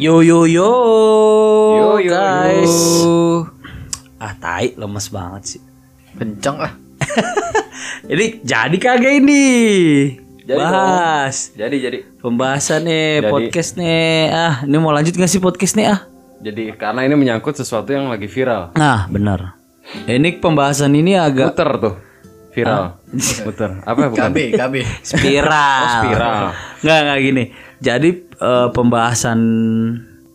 Yo yo yo, Yo, yo, guys. yo. Ah tai lemes banget sih. Kenceng ah. Ini jadi kagak ini? Jadi Bahas Jadi jadi pembahasan nih Jadi. podcast nih. Ah, ini mau lanjut gak sih podcast nih ah? jadi karena ini menyangkut sesuatu yang lagi viral. Nah, bener. Ini pembahasan ini agak Muter tuh. Viral. Muter. Apa bukan? KB, KB. spiral. Oh, spiral. Nggak nggak gini. Jadi eh, pembahasan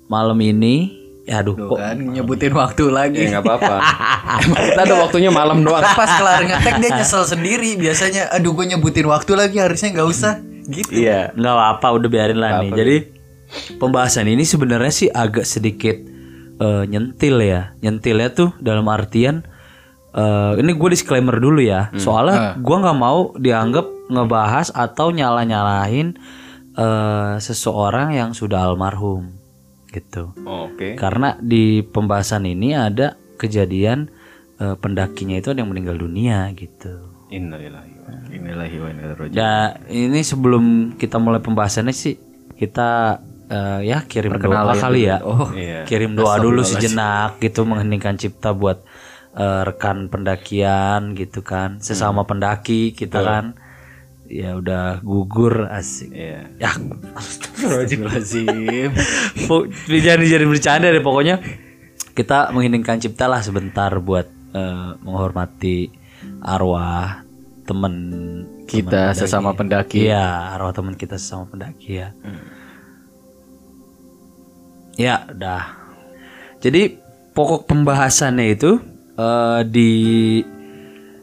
malam ini, ya aduh Tuh kok kan nyebutin waktu lagi. Ya apa-apa. Kita ada waktunya malam doang. Pas kelar ngetek dia nyesel sendiri biasanya. Aduh gue nyebutin waktu lagi harusnya nggak usah. Gitu. Iya. nggak apa udah biarin lah nih. Jadi pembahasan ini sebenarnya sih agak sedikit eh, nyentil ya. Nyentilnya tuh dalam artian eh, ini gue disclaimer dulu ya. Soalnya gua nggak mau dianggap ngebahas atau nyala nyalahin seseorang yang sudah almarhum gitu. Oh, Oke. Karena di pembahasan ini ada kejadian eh, pendakinya itu ada yang meninggal dunia gitu. Innalillahi. Wa inna ilaihi raji'un. Ya ini sebelum kita mulai pembahasannya sih kita eh, ya kirim doa kali ya. Oh, Iya. Kirim doa dulu sejenak gitu mengheningkan cipta buat eh, rekan pendakian gitu kan. Sesama pendaki kita kan ya udah gugur asik. Iya. Ya Astagfirullahaladzim. Jadi jadi bercanda deh pokoknya kita mengheningkan cipta lah sebentar buat eh, menghormati arwah temen Kita temen sesama pendaki. Iya, arwah teman kita sesama pendaki ya. Ya, udah. Jadi pokok pembahasannya itu eh, di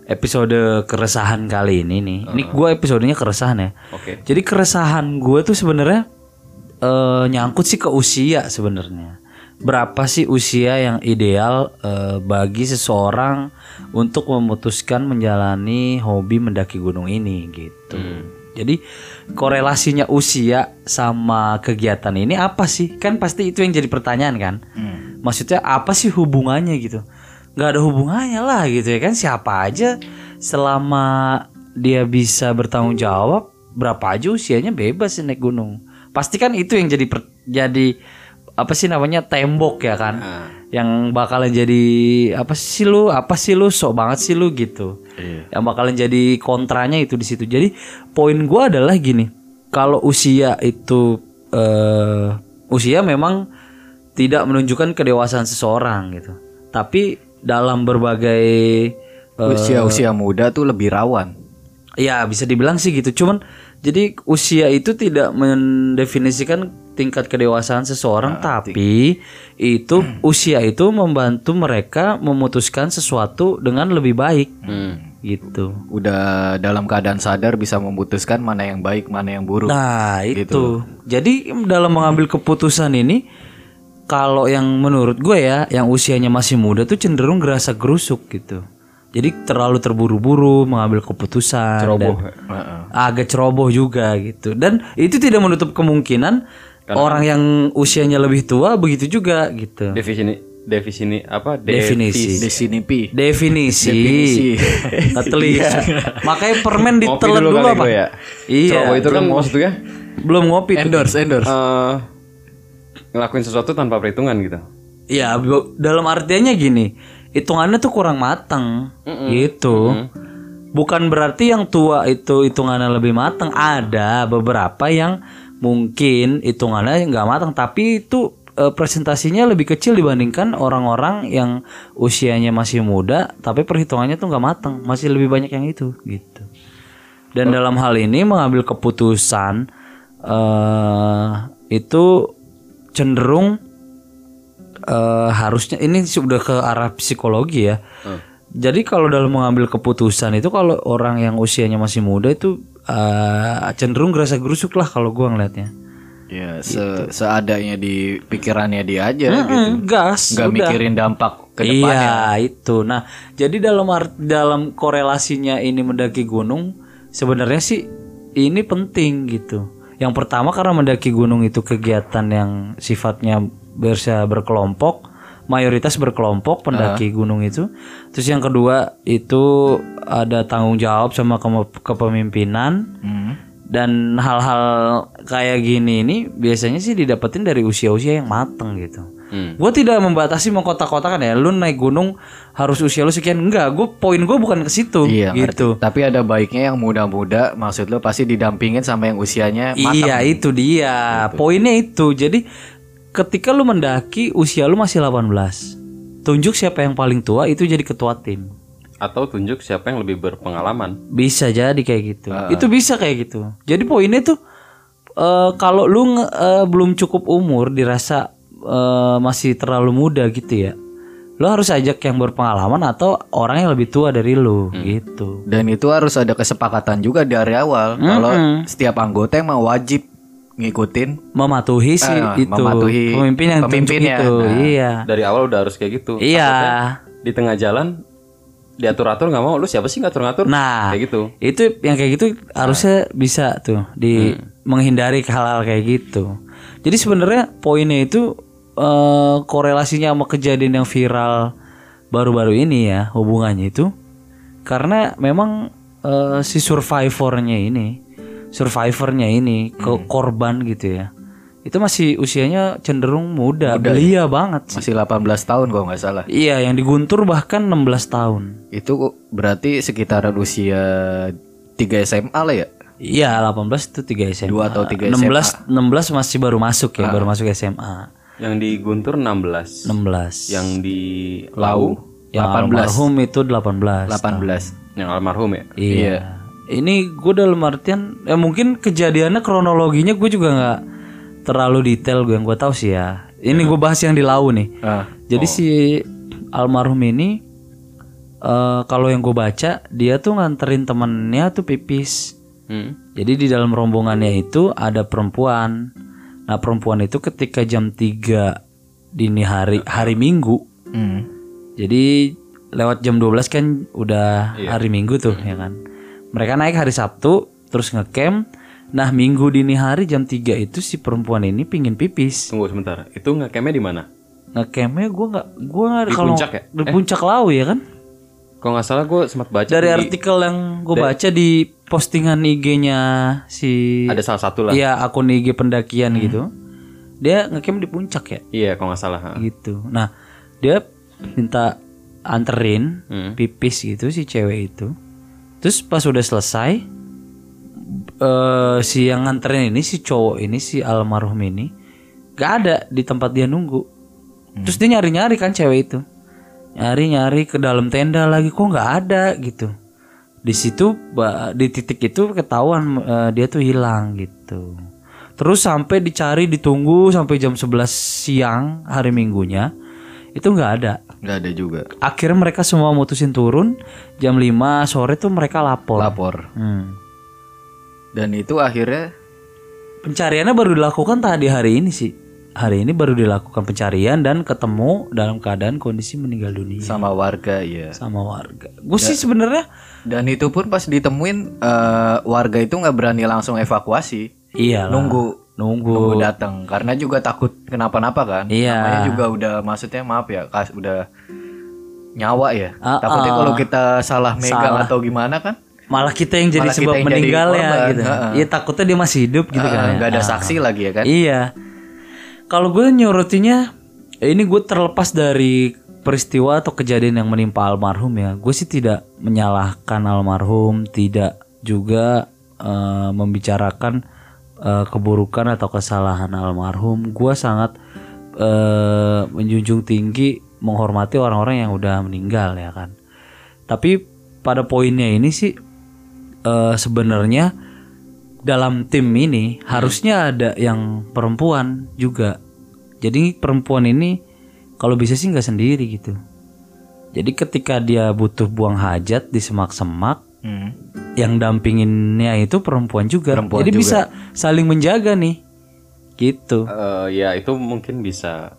episode keresahan kali ini nih. Ini gue episodenya keresahan ya. Oke. Jadi keresahan gue tuh sebenarnya eh, nyangkut sih ke usia sebenarnya. Berapa sih usia yang ideal eh, bagi seseorang untuk memutuskan menjalani hobi mendaki gunung ini gitu. Jadi korelasinya usia sama kegiatan ini apa sih? Kan pasti itu yang jadi pertanyaan kan. Maksudnya apa sih hubungannya gitu? Nggak ada hubungannya lah gitu ya kan. Siapa aja selama dia bisa bertanggung jawab berapa aja usianya bebas sih naik gunung. Pasti kan itu yang jadi per- jadi apa sih namanya tembok ya kan. Yang bakalan jadi apa sih lu? Apa sih lu sok banget sih lu gitu. Yang bakalan jadi kontranya itu di situ. Jadi poin gua adalah gini. Kalau usia itu eh usia memang tidak menunjukkan kedewasaan seseorang gitu. Tapi dalam berbagai eh, Usia-usia muda tuh lebih rawan. Ya bisa dibilang sih gitu. Cuman jadi usia itu tidak mendefinisikan tingkat kedewasaan seseorang, tapi itu usia itu membantu mereka memutuskan sesuatu dengan lebih baik, gitu. Udah dalam keadaan sadar bisa memutuskan mana yang baik, mana yang buruk. Nah itu. Jadi dalam mengambil keputusan ini, kalau yang menurut gue ya, yang usianya masih muda tuh cenderung gerasa gerusuk gitu. Jadi terlalu terburu-buru mengambil keputusan dan agak ceroboh juga gitu. Dan itu tidak menutup kemungkinan orang yang usianya lebih tua begitu juga gitu. Definisi definisi apa? Definisi. Pi. Definisi. Definisi. Ketelis. Makanya permen ditelan dulu dulu, apa? ya. Iya. Ceroboh itu kan maksudnya Belum ngopi. tuh. Endorse, endorse. Ngelakuin sesuatu tanpa perhitungan gitu. Iya, dalam artiannya gini, hitungannya tuh kurang matang, gitu. Bukan berarti yang tua itu hitungannya lebih matang. Ada beberapa yang mungkin hitungannya nggak matang, tapi itu eh, presentasinya lebih kecil dibandingkan orang-orang yang usianya masih muda, tapi perhitungannya tuh nggak matang, masih lebih banyak yang itu, gitu. Dan dalam hal ini mengambil keputusan eh itu cenderung eh harusnya ini sudah ke arah psikologi ya. Jadi kalau dalam mengambil keputusan itu kalau orang yang usianya masih muda itu eh, cenderung gerasa gerusuk lah kalau gua ngelihatnya. Ya, se seadanya di pikirannya dia aja gitu. Mm, gas. Nggak udah. mikirin dampak ke depannya. Iya itu. Nah jadi dalam dalam korelasinya ini mendaki gunung sebenarnya sih ini penting gitu. Yang pertama karena mendaki gunung itu kegiatan yang sifatnya bisa berkelompok, mayoritas berkelompok pendaki gunung itu. Terus yang kedua itu ada tanggung jawab sama ke- kepemimpinan. Hmm. Dan hal-hal kayak gini ini biasanya sih didapetin dari usia-usia yang mateng gitu. Hmm. Gue tidak membatasi mengkotak-kotakan ya. Lu naik gunung harus usia lu sekian. Enggak, gue poin gue bukan ke situ. Iya gitu. ngerti. Tapi ada baiknya yang muda-muda maksud lo pasti didampingin sama yang usianya matang. Iya itu dia. Poinnya itu. Jadi ketika lu mendaki usia lu masih 18. Tunjuk siapa yang paling tua itu jadi ketua tim. Atau tunjuk siapa yang lebih berpengalaman. Bisa jadi kayak gitu. Itu bisa kayak gitu. Jadi poinnya tuh eh, kalau lu eh, belum cukup umur dirasa eh, masih terlalu muda gitu ya. Lu harus ajak yang berpengalaman atau orang yang lebih tua dari lu gitu. Dan itu harus ada kesepakatan juga dari awal. Kalau setiap anggota emang wajib ngikutin Mematuhi sih Ah, itu mematuhi pemimpin yang pemimpinnya. itu. Nah. Iya. Dari awal udah harus kayak gitu. Iya. Di tengah jalan diatur-atur nggak mau. Lu siapa sih ngatur-ngatur? Nah, Kayak gitu. Itu yang kayak gitu harusnya bisa tuh di menghindari hal-hal kayak gitu. Jadi sebenarnya poinnya itu eh, korelasinya sama kejadian yang viral baru-baru ini ya hubungannya itu karena memang eh, si survivornya ini, survivornya ini ke korban gitu ya. Itu masih usianya cenderung muda, belia banget sih. masih 18 tahun kalau nggak salah. Iya, yang diguntur bahkan 16 tahun. Itu berarti sekitaran usia 3 SMA lah ya. Iya 18 itu 3 SMA Dua atau tiga 16, 16 masih baru masuk ya Baru masuk SMA Yang di Guntur 16. 16 Yang di Lau Yang almarhum itu 18 18. yang almarhum ya. Iya. Ini gue dalam artian ya Mungkin kejadiannya kronologinya gue juga nggak terlalu detail gue yang gue tahu sih ya. Ini gue bahas yang di Lau nih. Ah, Jadi si almarhum ini eh Kalau yang gue baca Dia tuh nganterin temennya tuh pipis. Hmm. Jadi di dalam rombongannya itu ada perempuan. Nah, perempuan itu ketika jam 3 dini hari hari Minggu. hmm. Jadi lewat jam 12 kan udah hari Minggu tuh ya kan. Mereka naik hari Sabtu terus ngecamp. Nah, Minggu dini hari jam 3 itu si perempuan ini pingin pipis. Tunggu sebentar. Itu ngekemnya di mana? Ngecampnya gua nggak Di kalau puncak ya? di puncak lau ya kan. Kalau nggak salah gue sempat baca Dari di- artikel yang gue baca di postingan IG-nya si ada salah satu lah. Iya akun IG pendakian gitu. Dia ngecamp di puncak ya Iya, kalau nggak salah. ha. gitu. Nah dia minta anterin Hmm. pipis gitu si cewek itu. Terus pas udah selesai eh si yang nganterin ini si cowok ini si almarhum ini gak ada di tempat dia nunggu. Terus dia nyari-nyari kan cewek itu. Nyari-nyari ke dalam tenda lagi kok nggak ada gitu. Di situ di titik itu ketahuan eh, dia tuh hilang gitu. Terus sampai dicari ditunggu sampai jam 11 siang hari Minggunya itu nggak ada. nggak ada juga. Akhirnya mereka semua mutusin turun jam 5 sore tuh mereka lapor. Lapor. Hmm. Dan itu akhirnya Pencariannya baru dilakukan tadi hari ini sih. Hari ini baru dilakukan pencarian dan ketemu dalam keadaan kondisi meninggal dunia sama warga ya. sama warga. Gue sih sebenarnya Dan itu pun pas ditemuin eh, warga itu nggak berani langsung evakuasi, iya nunggu nunggu. nunggu datang karena juga takut kenapa-napa kan. Iya. Namanya juga udah maksudnya maaf ya, kas udah nyawa ya. Ah, Takutnya ah. kalau kita salah megang atau gimana kan, Malah kita yang jadi Malah sebab yang jadi meninggal ya korban, gitu. heeh. Iya takutnya dia masih hidup gitu eh, kan. ya. nggak ada Ah. saksi lagi ya kan. Iya. Kalau gue nyurutinnya ini gue terlepas dari peristiwa atau kejadian yang menimpa almarhum ya. Gue sih tidak menyalahkan almarhum, tidak juga eh, membicarakan eh, keburukan atau kesalahan almarhum. Gue sangat eh, menjunjung tinggi menghormati orang-orang yang udah meninggal ya kan. Tapi pada poinnya ini sih eh, sebenarnya dalam tim ini harusnya ada yang perempuan juga. Jadi perempuan ini kalau bisa sih nggak sendiri gitu. Jadi ketika dia butuh buang hajat di semak-semak, Hmm. yang dampinginnya itu perempuan juga. Perempuan Jadi juga. bisa saling menjaga nih. Gitu. Eh, ya itu mungkin bisa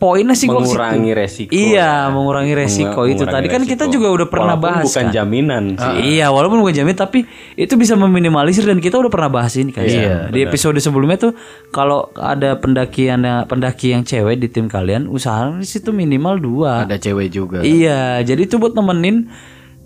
Poinnya sih gua mengurangi resiko. Iya, mengurangi resiko Mengu- itu. Tadi kan kita juga udah pernah Walaupun bahas bukan kan. jaminan sih. Iya, walaupun bukan jamin tapi itu bisa meminimalisir dan kita udah pernah bahas ini kan. Iya, di episode sebelumnya tuh kalau ada pendakian pendaki yang cewek di tim kalian, usahakan di situ minimal dua. Ada cewek juga. Iya, jadi itu buat nemenin.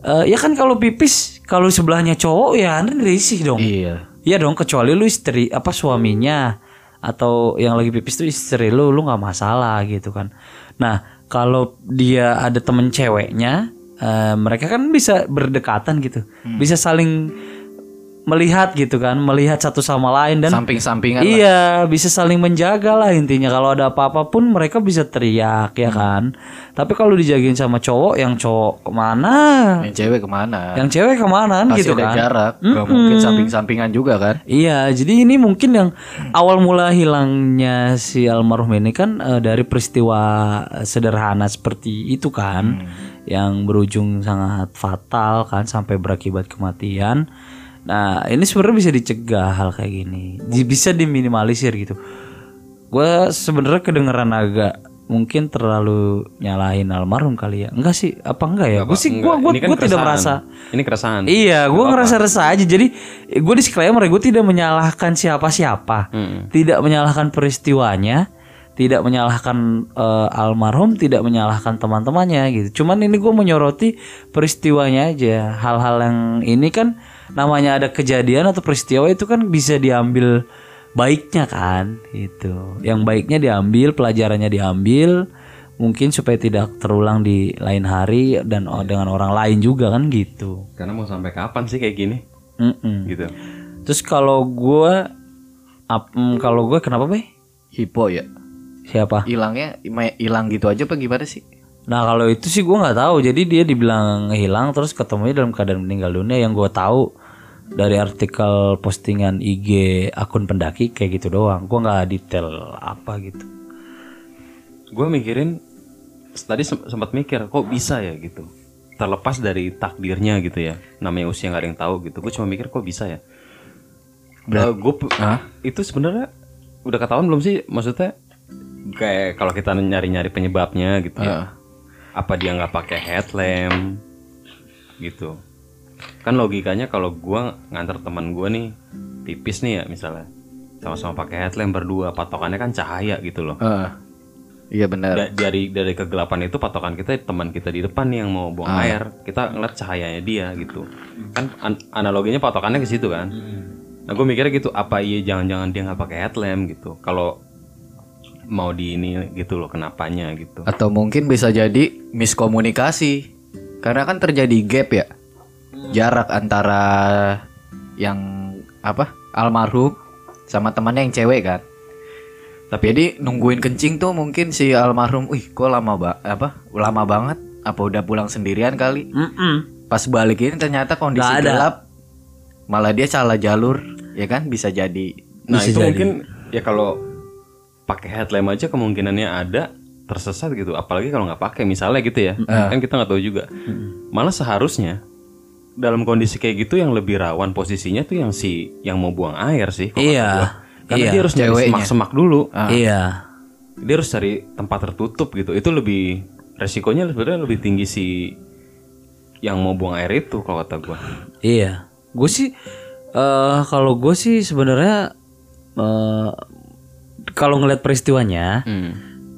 eh, ya kan kalau pipis kalau sebelahnya cowok ya risih dong. Iya. Iya dong kecuali lu istri apa suaminya atau yang lagi pipis tuh istri lu lu nggak masalah gitu kan. Nah kalau dia ada temen ceweknya eh, mereka kan bisa berdekatan gitu, bisa saling melihat gitu kan, melihat satu sama lain dan Samping-sampingan lah. Iya, bisa saling menjaga lah intinya. Kalau ada apa-apa pun mereka bisa teriak ya kan. Tapi kalau dijagain sama cowok, yang cowok ke mana, Yang cewek ke mana? yang cewek ke mana Pasti gitu ada kan. jarak. Gak mungkin samping-sampingan juga kan? Iya, jadi ini mungkin yang awal mula hilangnya si almarhum ini kan eh, dari peristiwa sederhana seperti itu kan, yang berujung sangat fatal kan sampai berakibat kematian. Nah, ini sebenarnya bisa dicegah hal kayak gini, bisa diminimalisir gitu. Gue sebenarnya kedengeran agak mungkin terlalu nyalahin almarhum kali ya. Enggak sih, apa enggak ya? Gue sih, gue gue ini kan tidak keresahan. merasa. Ini keresahan. Iya, gue ngerasa resah aja. Jadi gue disclaimer, gue tidak menyalahkan siapa-siapa, Hmm. tidak menyalahkan peristiwanya, tidak menyalahkan eh, almarhum, tidak menyalahkan teman-temannya gitu. Cuman ini gue menyoroti peristiwanya aja. Hal-hal yang ini kan namanya ada kejadian atau peristiwa itu kan bisa diambil baiknya kan, gitu. Yang baiknya diambil, pelajarannya diambil. Mungkin supaya tidak terulang di lain hari dan oh, dengan orang lain juga kan gitu. Karena mau sampai kapan sih kayak gini? Mm-mm. Gitu. Terus kalau gue, kalau gue kenapa be? Hipo ya. Siapa? Hilangnya hilang gitu aja apa gimana sih? Nah kalau itu sih gue nggak tahu. Jadi dia dibilang hilang terus ketemunya dalam keadaan meninggal dunia. Yang gue tahu dari artikel postingan IG akun pendaki kayak gitu doang. Gue nggak detail apa gitu. Gue mikirin tadi sem- sempat mikir kok bisa ya gitu. Terlepas dari takdirnya gitu ya. Namanya usia nggak ada yang tahu gitu. Gue cuma mikir kok bisa ya. gue itu sebenarnya udah ketahuan belum sih maksudnya kayak kalau kita nyari-nyari penyebabnya gitu ya. Apa dia nggak pakai headlamp gitu. Kan logikanya kalau gua nganter teman gua nih tipis nih ya misalnya sama-sama pakai headlamp berdua patokannya kan cahaya gitu loh. Heeh. Iya benar. Da- dari dari kegelapan itu patokan kita teman kita di depan nih yang mau buang air kita ngeliat cahayanya dia gitu kan an- analoginya patokannya ke situ kan nah gue mikirnya gitu apa iya jangan-jangan dia nggak pakai headlamp gitu kalau mau di ini gitu loh kenapanya gitu Atau mungkin bisa jadi miskomunikasi. Karena kan terjadi gap ya. Jarak antara yang apa? almarhum sama temannya yang cewek kan. Tapi jadi nungguin kencing tuh mungkin si almarhum, wih kok lama ba apa? Lama banget. Apa udah pulang sendirian kali? Mm-mm. Pas balik ini ternyata kondisi ada. gelap. Malah dia salah jalur, ya kan? Bisa jadi. nah Bisa itu jadi. mungkin ya kalau pakai headlamp aja kemungkinannya ada tersesat gitu. Apalagi kalau nggak pakai misalnya gitu ya. Kan kita nggak tahu juga. Malah seharusnya dalam kondisi kayak gitu yang lebih rawan posisinya tuh yang si yang mau buang air sih Iya. karena Iya. dia harus Ceweknya. semak-semak dulu. Iya. dia harus cari tempat tertutup gitu. Itu lebih resikonya sebenarnya lebih tinggi si yang mau buang air itu kalau kata gua. Iya, gue sih eh kalau gue sih sebenarnya eh kalau ngeliat peristiwanya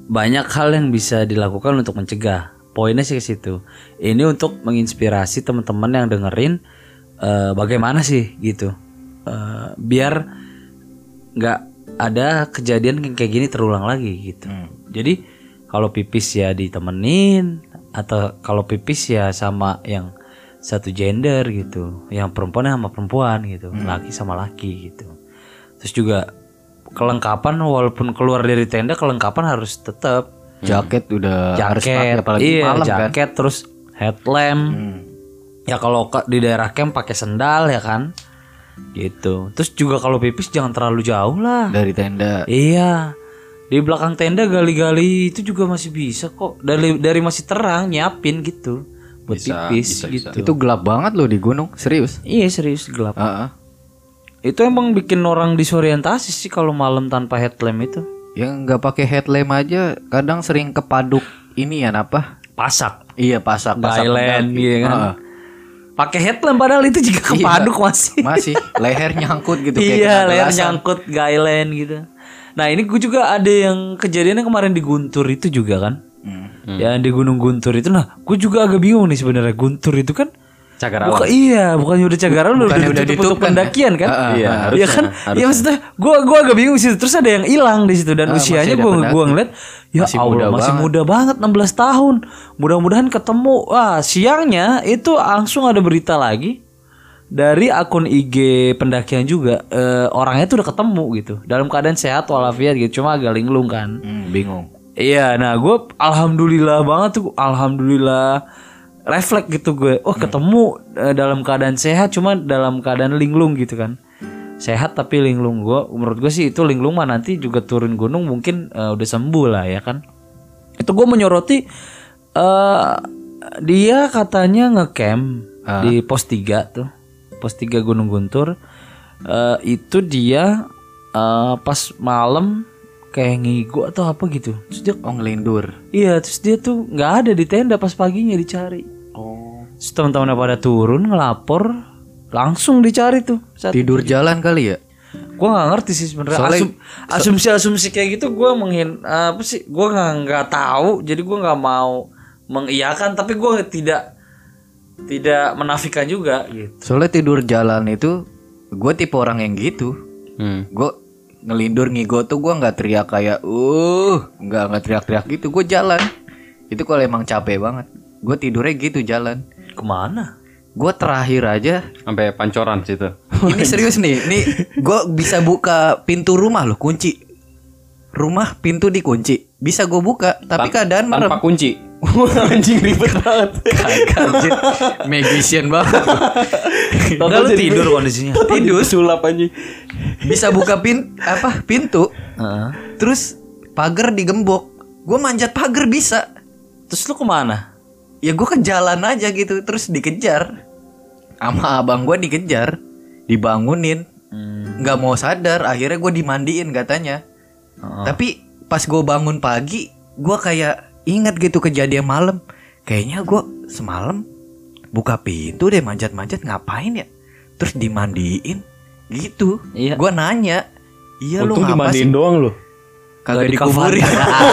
banyak hal yang bisa dilakukan untuk mencegah. Poinnya sih ke situ. Ini untuk menginspirasi teman-teman yang dengerin eh, bagaimana sih gitu, Eh, biar nggak ada kejadian yang kayak gini terulang lagi gitu. Jadi kalau pipis ya ditemenin atau kalau pipis ya sama yang satu gender gitu, yang perempuan sama perempuan gitu, laki sama laki gitu. Terus juga kelengkapan walaupun keluar dari tenda kelengkapan harus tetap Jaket udah harus pakai jaket, apalagi iya malam kan. jaket terus headlamp. Ya kalau di daerah camp pakai sendal ya kan, gitu. Terus juga kalau pipis jangan terlalu jauh lah. Dari tenda. Iya. Di belakang tenda gali-gali itu juga masih bisa kok. Dari dari masih terang nyiapin gitu buat Bisa, pipis bisa, gitu. Itu gelap banget loh di gunung, serius. Iya serius gelap. Heeh. Itu emang bikin orang disorientasi sih kalau malam tanpa headlamp itu. Yang nggak pakai headlamp aja kadang sering kepaduk ini ya apa? Pasak, Iya pasak pasak pendaki. gitu kan. Heeh. Pakai headlamp padahal itu juga kepaduk masih. Masih leher nyangkut gitu kayak iya, leher gelasan. nyangkut gailen gitu. Nah, ini gue juga ada yang kejadiannya kemarin di Guntur itu juga kan. Hmm. Yang di Gunung Guntur itu nah, gue juga agak bingung nih sebenarnya Guntur itu kan Cagar Bukan, alam. iya, bukannya udah cagaran udah, Bukannya udah udah ditutup ditutup kan pendakian kan? Ah, ah, Iya, ah. harusnya, Iya kan? harusnya. Ya maksudnya gua gua agak bingung sih. Terus ada yang hilang di situ dan Ah, masih usianya gua pendaki. gua ngeliat ya Masih Allah muda masih banget. muda banget 16 tahun. Mudah-mudahan ketemu. Wah, siangnya itu langsung ada berita lagi dari akun IG pendakian juga eh, orangnya tuh udah ketemu gitu dalam keadaan sehat walafiat gitu cuma agak linglung kan Hmm, bingung. Iya, nah gue alhamdulillah banget tuh, alhamdulillah refleks gitu gue. Oh ketemu eh, dalam keadaan sehat, cuma dalam keadaan linglung gitu kan. Sehat tapi linglung gue, menurut gue sih itu linglung mah nanti juga turun gunung mungkin eh, udah sembuh lah ya kan. Itu gue menyoroti eh dia katanya ngecamp di pos 3 tuh, pos 3 Gunung Guntur. Eh, itu dia eh, pas malam kayak ngigo atau apa gitu. Terus dia Oh ngelindur. Iya, terus dia tuh nggak ada di tenda pas paginya dicari. Terus teman-temannya pada turun ngelapor, langsung dicari tuh. Saat Tidur jalan kali ya? gue nggak ngerti sih sebenarnya Asum- asumsi-asumsi kayak gitu gue menghin apa sih gue nggak nggak tahu jadi gue nggak mau mengiyakan tapi gue tidak tidak menafikan juga gitu Soalnya tidur jalan itu gue tipe orang yang gitu. Hmm. Gue ngelindur ngigo tuh gue nggak teriak kayak uh nggak nggak teriak-teriak gitu. Gue jalan. Itu kalau emang capek banget. Gue tidurnya gitu jalan. Ke mana Gue terakhir aja. Sampai pancoran situ. Ini serius nih. Nih gue bisa buka pintu rumah loh kunci. Rumah pintu dikunci. Bisa gue buka. Tapi keadaan merem. Tanpa kunci. Anjing ribet banget. Kagak anjir. Magician banget. Enggak lu tidur kondisinya Tidur sulap anjing. Bisa buka pin apa pintu. Terus pagar digembok. Gue manjat pagar bisa. terus lu ke mana Ya gue ke jalan aja gitu. Terus dikejar. Sama abang gue dikejar. Dibangunin. Hmm. Nggak mau sadar. Akhirnya gue dimandiin katanya. Tapi pas gue bangun pagi. Gue kayak ingat gitu kejadian malam. Kayaknya gue semalam buka pintu deh manjat-manjat ngapain ya? Terus dimandiin gitu. Iya. Gue nanya. Iya lu Untung ngapa sih? dimandiin doang lu. Kagak dikuburin.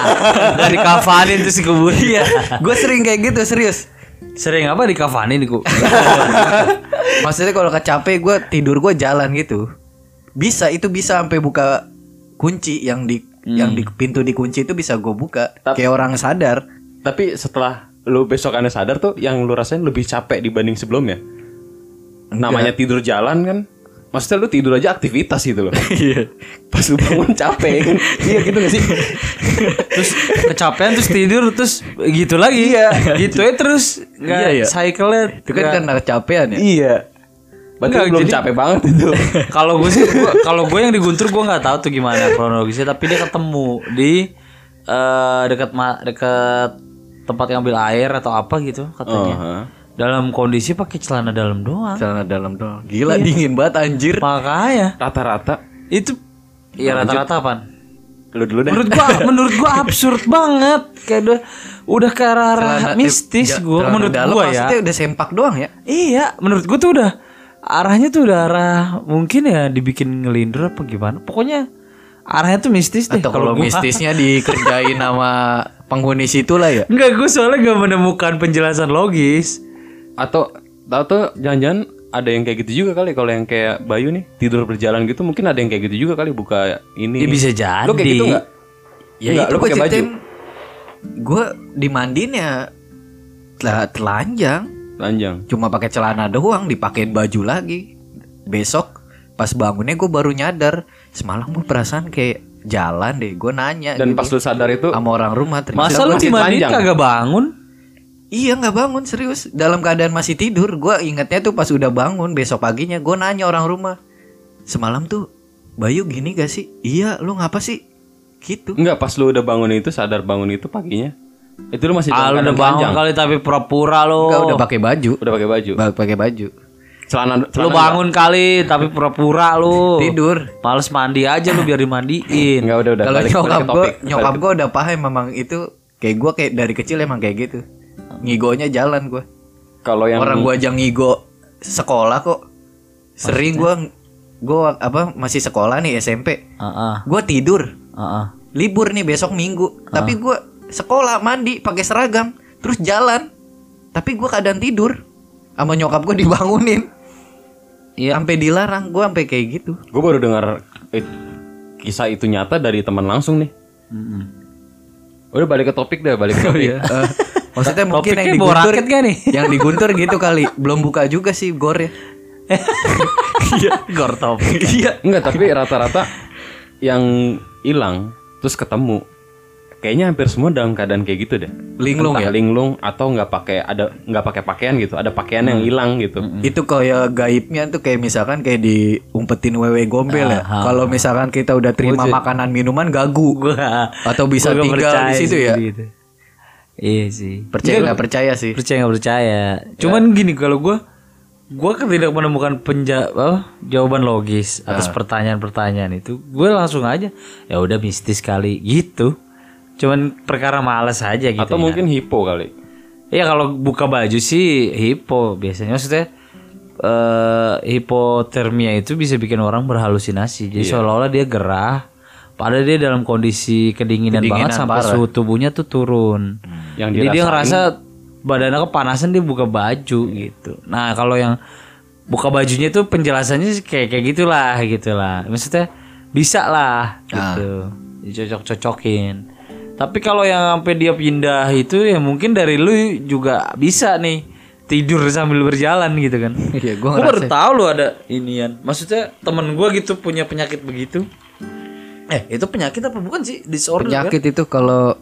Gak dikafanin terus dikuburin Iya, gue sering kayak gitu serius. Sering apa dikafanin ku? Maksudnya kalau capek gue tidur gue jalan gitu. Bisa itu bisa sampai buka kunci yang di yang di pintu dikunci itu bisa gue buka. Kayak orang sadar. Tapi setelah lu besokannya sadar tuh yang lu rasain lebih capek dibanding sebelumnya. Namanya tidur jalan kan. Maksudnya lu tidur aja aktivitas gitu loh. Iya. Pas lu bangun capek iya gitu gak sih? terus kecapean terus tidur terus gitu lagi ya gitu ya terus nggak Iya, iya. cycle-nya Itu kan karena kecapean ya. iya. Berarti Enggak, lu belum jadi- capek banget itu. kalau gue sih kalau gue yang di Guntur gue nggak tahu tuh gimana kronologisnya tapi dia ketemu di eh, dekat dekat tempat ngambil air atau apa gitu katanya Oh, dalam kondisi pakai celana dalam doang Celana dalam doang. Gila dingin banget anjir. makanya Rata-rata itu ya rata-rata apaan lu dulu deh. menurut gua menurut gua absurd banget kayak udah udah ke arah Celana- mistis eh, gua celana menurut dalam gua ya udah sempak doang ya. Iya, menurut gue tuh udah arahnya tuh udah arah mungkin ya dibikin ngelindur apa gimana. Pokoknya arahnya tuh mistis deh Atau kalau gua. mistisnya dikerjain sama penghuni situ lah ya. Enggak, gue soalnya gak menemukan penjelasan logis. Atau tahu tuh jangan-jangan ada yang kayak gitu juga kali kalau yang kayak Bayu nih tidur berjalan gitu mungkin ada yang kayak gitu juga kali buka ini. Ya, bisa jadi. Lu kayak gitu enggak? Ya Enggak, itu lu gue pakai baju. Gue dimandiin ya telanjang. Lanjang. Cuma pakai celana doang, dipakein baju lagi. Besok pas bangunnya gue baru nyadar semalam gue perasaan kayak jalan deh. Gue nanya Dan gitu pas lu sadar itu sama orang rumah ternyata Masa lu dimandiin telanjang. kagak bangun? Iya nggak bangun serius dalam keadaan masih tidur. Gue ingetnya tuh pas udah bangun besok paginya gue nanya orang rumah semalam tuh Bayu gini gak sih? Iya lu ngapa sih? Gitu. enggak pas lu udah bangun itu sadar bangun itu paginya. Itu lu masih Ah, lu dalam udah bangun telanjang. kali tapi pura-pura lo. Enggak udah pakai baju. Udah pakai baju. Ba- Pakai baju. Celana Lu celana bangun kali tapi pura-pura lu. Tidur. Males mandi aja lu biar dimandiin. Enggak udah udah. Kalau nyokap gue, nyokap gue udah paham memang itu kayak gue kayak dari kecil emang kayak gitu. Ngigonya jalan gue. Kalau yang Orang gue aja ngigo sekolah kok. Sering gue gue apa masih sekolah nih SMP. Heeh. Gue tidur. Heeh. Libur nih besok minggu. Tapi gue sekolah mandi pakai seragam terus jalan. Tapi gue keadaan tidur. sama nyokap gue dibangunin. Iya. Sampai dilarang, gue sampai kayak gitu. Gue baru dengar eh, kisah itu nyata dari teman langsung nih. Udah balik ke topik deh, balik ke topik. Eh, maksudnya mungkin yang diguntur gak nih? Yang diguntur gitu kali. Belum buka juga sih gor ya. Gor topik. Iya. Enggak, tapi rata-rata yang hilang terus ketemu kayaknya hampir semua dalam keadaan kayak gitu deh. Linglung Entah ya? Linglung atau nggak pakai ada nggak pakai pakaian gitu, ada pakaian yang hilang gitu. Itu kayak gaibnya tuh kayak misalkan kayak diumpetin wewe gombel ya. Kalau misalkan kita udah terima makanan minuman gagu atau bisa tinggal di situ ya. gitu. Iya sih. Percaya nggak percaya sih? percaya nggak percaya. Cuman gini kalau gue gue kan tidak menemukan penja apa, jawaban logis atas pertanyaan-pertanyaan itu gue langsung aja ya udah mistis kali gitu. Cuman perkara malas aja gitu Atau ya. mungkin hipo kali. ya kalau buka baju sih hipo biasanya. Maksudnya eh hipotermia itu bisa bikin orang berhalusinasi. Jadi seolah-olah dia gerah padahal dia dalam kondisi kedinginan, banget sampai suhu tubuhnya tuh turun Yang jadi dia ngerasa badannya kepanasan dia buka baju gitu. Nah kalau yang buka bajunya itu penjelasannya kayak kayak gitulah gitulah. Maksudnya bisa lah gitu. Dicocok-cocokin. Tapi kalau yang sampai dia pindah itu ya mungkin dari lu juga bisa nih tidur sambil berjalan gitu kan. Iya, gua Gua baru tahu lu ada inian. Maksudnya temen gua gitu punya penyakit begitu. Eh itu penyakit apa bukan sih disorder kan? Penyakit itu kalau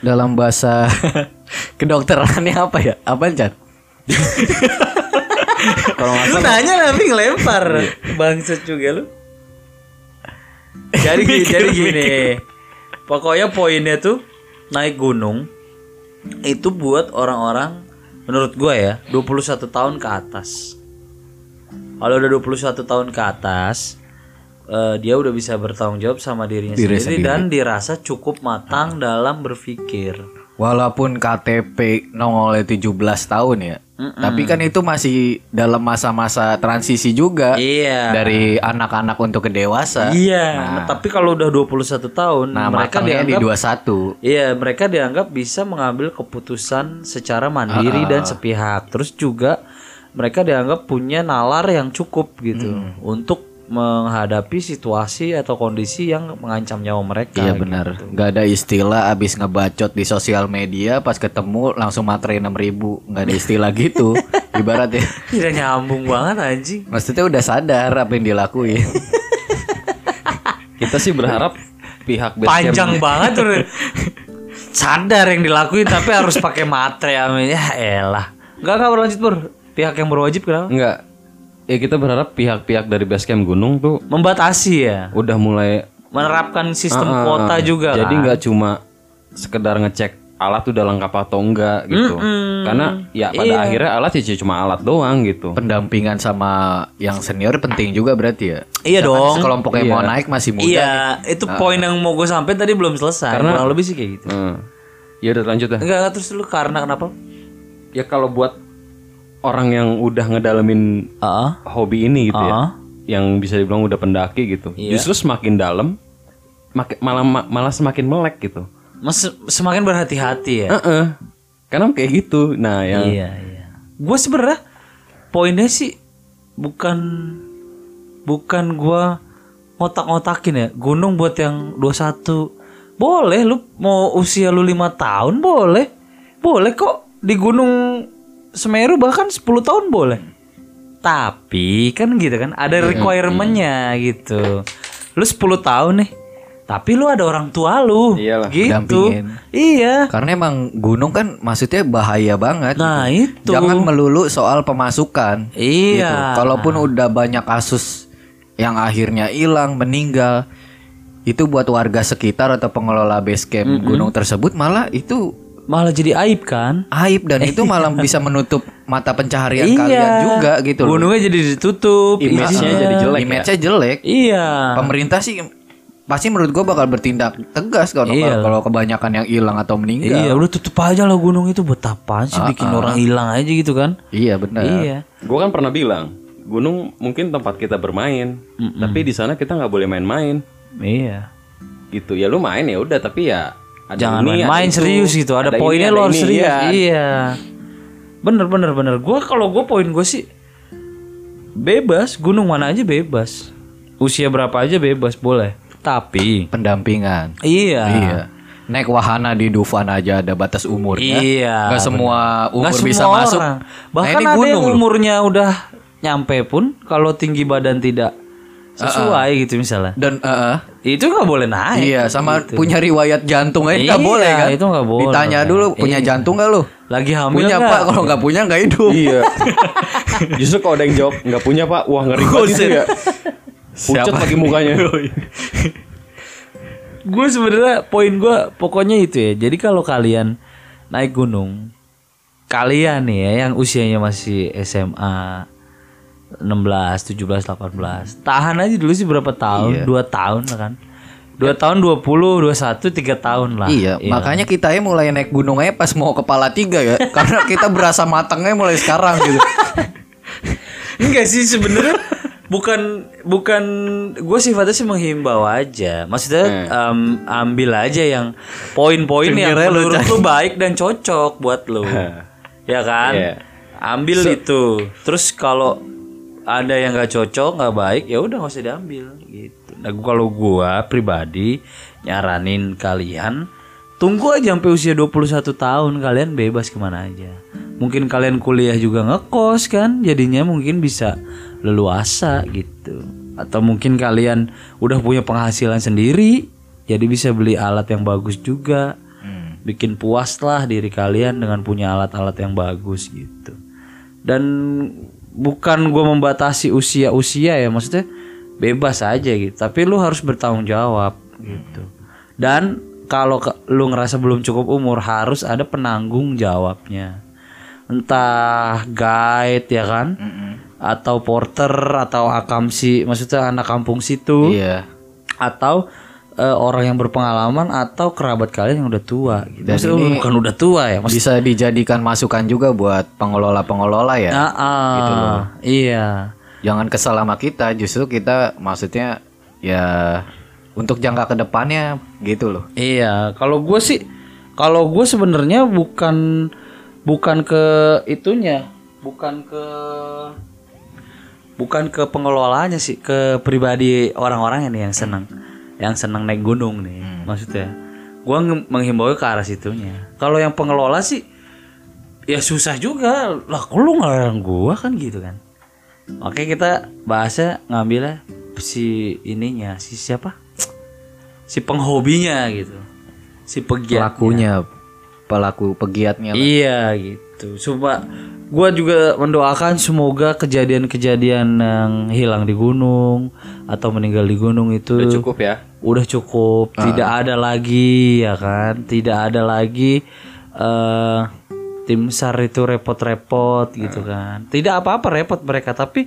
dalam bahasa kedokterannya apa ya? Apa Chan? Kalau nggak Lu nanya tapi ngelempar. Bangsat juga lu. Jadi gini, jadi gini. Pokoknya poinnya tuh Naik gunung Itu buat orang-orang Menurut gua ya 21 tahun ke atas. Kalau udah 21 tahun ke atas eh, Dia udah bisa bertanggung jawab sama dirinya Diri sendiri, Dan dirasa cukup matang dalam berpikir Walaupun KTP nongolnya 17 tahun ya. Tapi kan itu masih dalam masa-masa transisi juga Iya dari anak-anak untuk ke dewasa. Iya nah, Tapi kalau udah 21 tahun Nah, Mereka matangnya di dianggap 21. Iya, mereka dianggap bisa mengambil keputusan secara mandiri dan sepihak. Terus juga mereka dianggap punya nalar yang cukup gitu untuk menghadapi situasi atau kondisi yang mengancam nyawa mereka. Iya benar. Gak ada istilah abis ngebacot di sosial media pas ketemu langsung materai 6000 ribu. Gak ada istilah gitu. Ibarat ya. Tidak nyambung banget anjing. Maksudnya udah sadar apa yang dilakuin. Kita sih berharap pihak Panjang banget tuh. Sadar yang dilakuin tapi harus pakai matre amin. Ya elah. Enggak enggak berlanjut Bur. Pihak yang berwajib kenapa? Enggak. Ya kita berharap pihak-pihak dari base camp gunung tuh Membatasi ya. udah mulai Menerapkan sistem Ah, kuota juga Jadi kan. nggak cuma sekedar ngecek alat udah lengkap atau enggak gitu. Karena ya pada Iya. akhirnya alat ya cuma alat doang gitu. Pendampingan sama yang senior penting juga berarti ya. Iya dong. Sekelompok yang mau naik masih muda. Iya, nih. itu poin yang mau gue sampai tadi belum selesai. Karena- kurang lebih sih kayak gitu. Hmm. Ya udah lanjut dah. Enggak, enggak terus lu karena kenapa? Ya kalau buat orang yang udah ngedalamin Heeh. hobi ini gitu Ah. ya, yang bisa dibilang udah pendaki gitu, Iya. justru semakin dalam, mak- malah malah semakin melek gitu. Mas semakin berhati-hati ya. Heeh. Karena kayak gitu. Nah, yang Iya, iya. Gue sebenarnya poinnya sih bukan bukan gua ngotak-ngotakin ya. Gunung buat yang 21 boleh lu mau usia lu lima tahun boleh. Boleh kok di Gunung Semeru bahkan 10 tahun boleh. Tapi kan gitu kan ada requirement-nya gitu. Lu 10 tahun nih. Tapi lu ada orang tua lu. Iyalah, gitu. dampingin. Iya. Karena emang gunung kan maksudnya bahaya banget. Nah, gitu. itu. Jangan melulu soal pemasukan. Iya. gitu. Kalaupun udah banyak kasus yang akhirnya hilang, meninggal, itu buat warga sekitar atau pengelola base camp gunung tersebut malah itu malah jadi aib kan aib dan itu malah bisa menutup mata pencaharian Iya. kalian juga gitu loh. gunungnya jadi ditutup Image-nya isinya. jadi jelek ya? Image-nya jelek. iya Pemerintah sih pasti menurut gua bakal bertindak tegas kalau Iya. kalau kebanyakan yang hilang atau meninggal. iya udah tutup aja lah gunung itu buat apaan sih bikin orang hilang aja gitu kan Iya benar. iya gue kan pernah bilang, gunung mungkin tempat kita bermain, tapi di sana kita nggak boleh main-main. iya Gitu ya lu main ya udah, tapi ya ada jangan ini, ada main-main itu, serius gitu ada, ini, poinnya ada lo harus serius iya. iya Bener bener bener. Gua kalau gue poin gue sih bebas, gunung mana aja bebas. Usia berapa aja bebas boleh. Tapi Pendampingan. iya. Iya. Naik wahana di Dufan aja ada batas umurnya. Iya, Gak semua umur Nggak bisa semua masuk. orang. Nah, Bahkan ini ada yang loh. umurnya udah nyampe pun kalau tinggi badan tidak sesuai gitu misalnya. Dan eh, eh, Itu nggak boleh naik. iya sama punya riwayat jantung aja nggak Iya, boleh kan? itu nggak boleh. Ditanya dulu punya Iya. jantung nggak lu? Lagi hamil Punya nggak? pak, kalau nggak punya nggak hidup. Iya. Justru kalau ada yang jawab nggak punya pak, wah ngeri banget itu ya. Pucat lagi mukanya. gue sebenarnya poin gue pokoknya itu ya jadi kalau kalian naik gunung kalian nih ya yang usianya masih SMA 16, 17, 18 tahan aja dulu sih berapa tahun? Dua tahun lah kan. Dua tahun 20, 21, tiga tahun lah. Iya, makanya kita ya mulai naik gunung aja pas mau kepala tiga ya, karena kita berasa matangnya mulai sekarang gitu. enggak sih sebenarnya bukan bukan gue sifatnya sih menghimbau aja. Maksudnya em, ambil aja yang poin-poin yang menurut lu baik dan cocok buat lu. Ya kan? Iya. ambil itu. Terus kalau ada yang nggak cocok nggak baik ya udah nggak usah diambil gitu. Nah kalau gua pribadi nyaranin kalian tunggu aja sampai usia 21 tahun kalian bebas ke mana aja. Mungkin kalian kuliah juga ngekos kan jadinya mungkin bisa leluasa gitu. Atau mungkin kalian udah punya penghasilan sendiri jadi bisa beli alat yang bagus juga. Bikin puas lah diri kalian dengan punya alat-alat yang bagus gitu. Dan bukan gue membatasi usia-usia ya maksudnya bebas aja gitu. Tapi lu harus bertanggung jawab gitu. Dan kalau ke- lu ngerasa belum cukup umur harus ada penanggung jawabnya. Entah guide ya kan atau porter atau akamsi maksudnya anak kampung situ. Iya. atau eh, orang yang berpengalaman atau kerabat kalian yang udah tua gitu. Dan Maksudnya ini- bukan udah tua ya maksudnya Bisa dijadikan masukan juga buat pengelola-pengelola ya. Ah, ah, iya Jangan kesal sama kita, justru kita maksudnya ya untuk jangka ke depannya gitu loh. Iya, kalau gue sih, kalau gue sebenarnya bukan bukan ke itunya, bukan ke bukan ke pengelolanya sih, ke pribadi orang-orang ini yang senang, yang senang naik gunung nih, maksudnya. Gue menghimbau ke arah situnya. Kalau yang pengelola sih, ya susah juga. Lah, kok lu ngelarang gue kan gitu kan? Oke kita bahasnya ngambilnya si ininya, si siapa? Si penghobinya gitu, si pegiat. Pelakunya, pelaku pegiatnya. lah. Iya gitu. Coba gua juga mendoakan semoga kejadian-kejadian yang hilang di gunung atau meninggal di gunung itu Udah cukup ya. Udah cukup, tidak ada lagi ya kan, tidak ada lagi eh tim sar itu repot-repot gitu kan. Tidak apa-apa repot mereka, tapi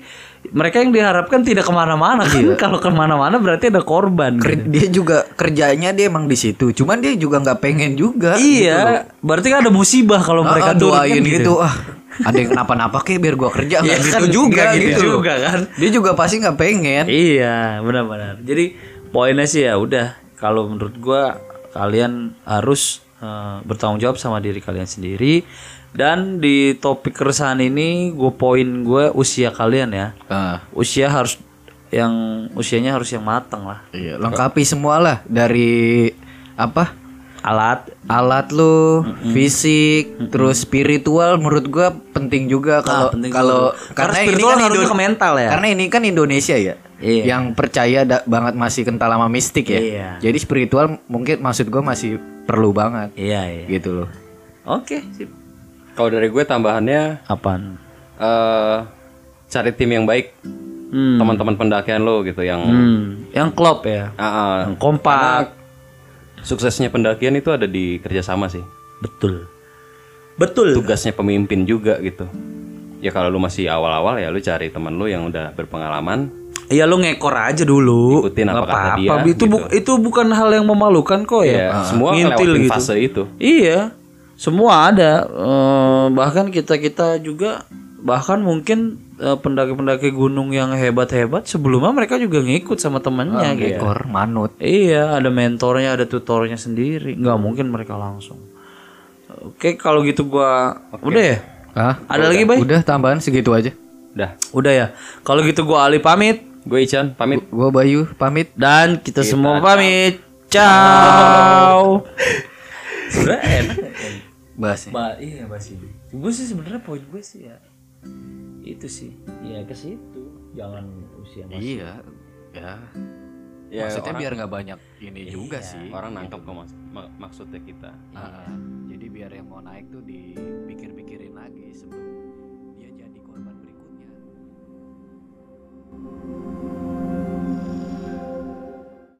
mereka yang diharapkan tidak ke mana-mana kan. Kalau ke mana-mana berarti ada korban. Ker- gitu. Dia juga kerjanya dia emang di situ. Cuman dia juga nggak pengen juga. Iya, berarti kan ada musibah kalau mereka Ah, turun doain kan gitu. Ah, ada yang kenapa-napa kayak biar gua kerja nggak Iya gitu kan, juga gitu gitu. juga kan. Dia juga pasti nggak pengen. Iya, benar-benar. Jadi poinnya sih ya udah kalau menurut gua kalian harus eh, bertanggung jawab sama diri kalian sendiri dan di topik keresahan ini gue poin gue usia kalian ya. Ah, Usia harus yang usianya harus yang matang lah. iya, lengkapi semua lah dari apa? Alat alat lu, fisik, terus spiritual menurut gua penting juga kalau Ah, kalau juga. karena Karena ini spiritual kan ngaruhnya Indo- ke mental ya. Karena ini kan Indonesia ya. Iya. Yang percaya da- banget masih kental sama mistik ya. Iya. Jadi spiritual mungkin maksud gua masih perlu banget Iya, iya. gitu loh. Oke, sip. Kalau dari gue tambahannya Apaan? eh cari tim yang baik, Hmm. teman-teman pendakian lo gitu yang Hmm, yang klop ya. Ah, ah. Yang kompak. suksesnya pendakian itu ada di kerjasama sih. Betul. Betul. Tugasnya pemimpin juga gitu. Ya kalau lu masih awal-awal ya lu cari teman lu yang udah berpengalaman. Iya lu ngekor aja dulu. Ikutin apa kata apa-apa. dia, Itu bu- itu bukan hal yang memalukan kok ya. Ya, semua Ngintil gitu. fase itu. Iya. Semua ada. Eh, bahkan kita-kita juga bahkan mungkin eh, pendaki-pendaki gunung yang hebat-hebat sebelumnya mereka juga ngikut sama temannya gitu. Ekor manut. Iya, ada mentornya, ada tutornya sendiri. Nggak mungkin mereka langsung. Oke, kalau gitu gua udah ya. Ah, Ada lagi, Bay? Udah tambahan segitu aja. Udah. Udah ya. Kalau gitu gua Ali pamit Gue Ican pamit. Gua Bayu pamit. dan kita, semua pamit. Ciao. Sudah enak. Bahasnya. Ba iya bahas ini. Gue sih sebenarnya poin gue sih ya itu sih ya ke situ jangan usia masih Iya, ya. Ya, Maksudnya orang- biar nggak banyak ini juga sih. Orang nangkep kok mas- mak- maksudnya kita. Ah, jadi biar yang mau naik tuh dipikir-pikir Thank you.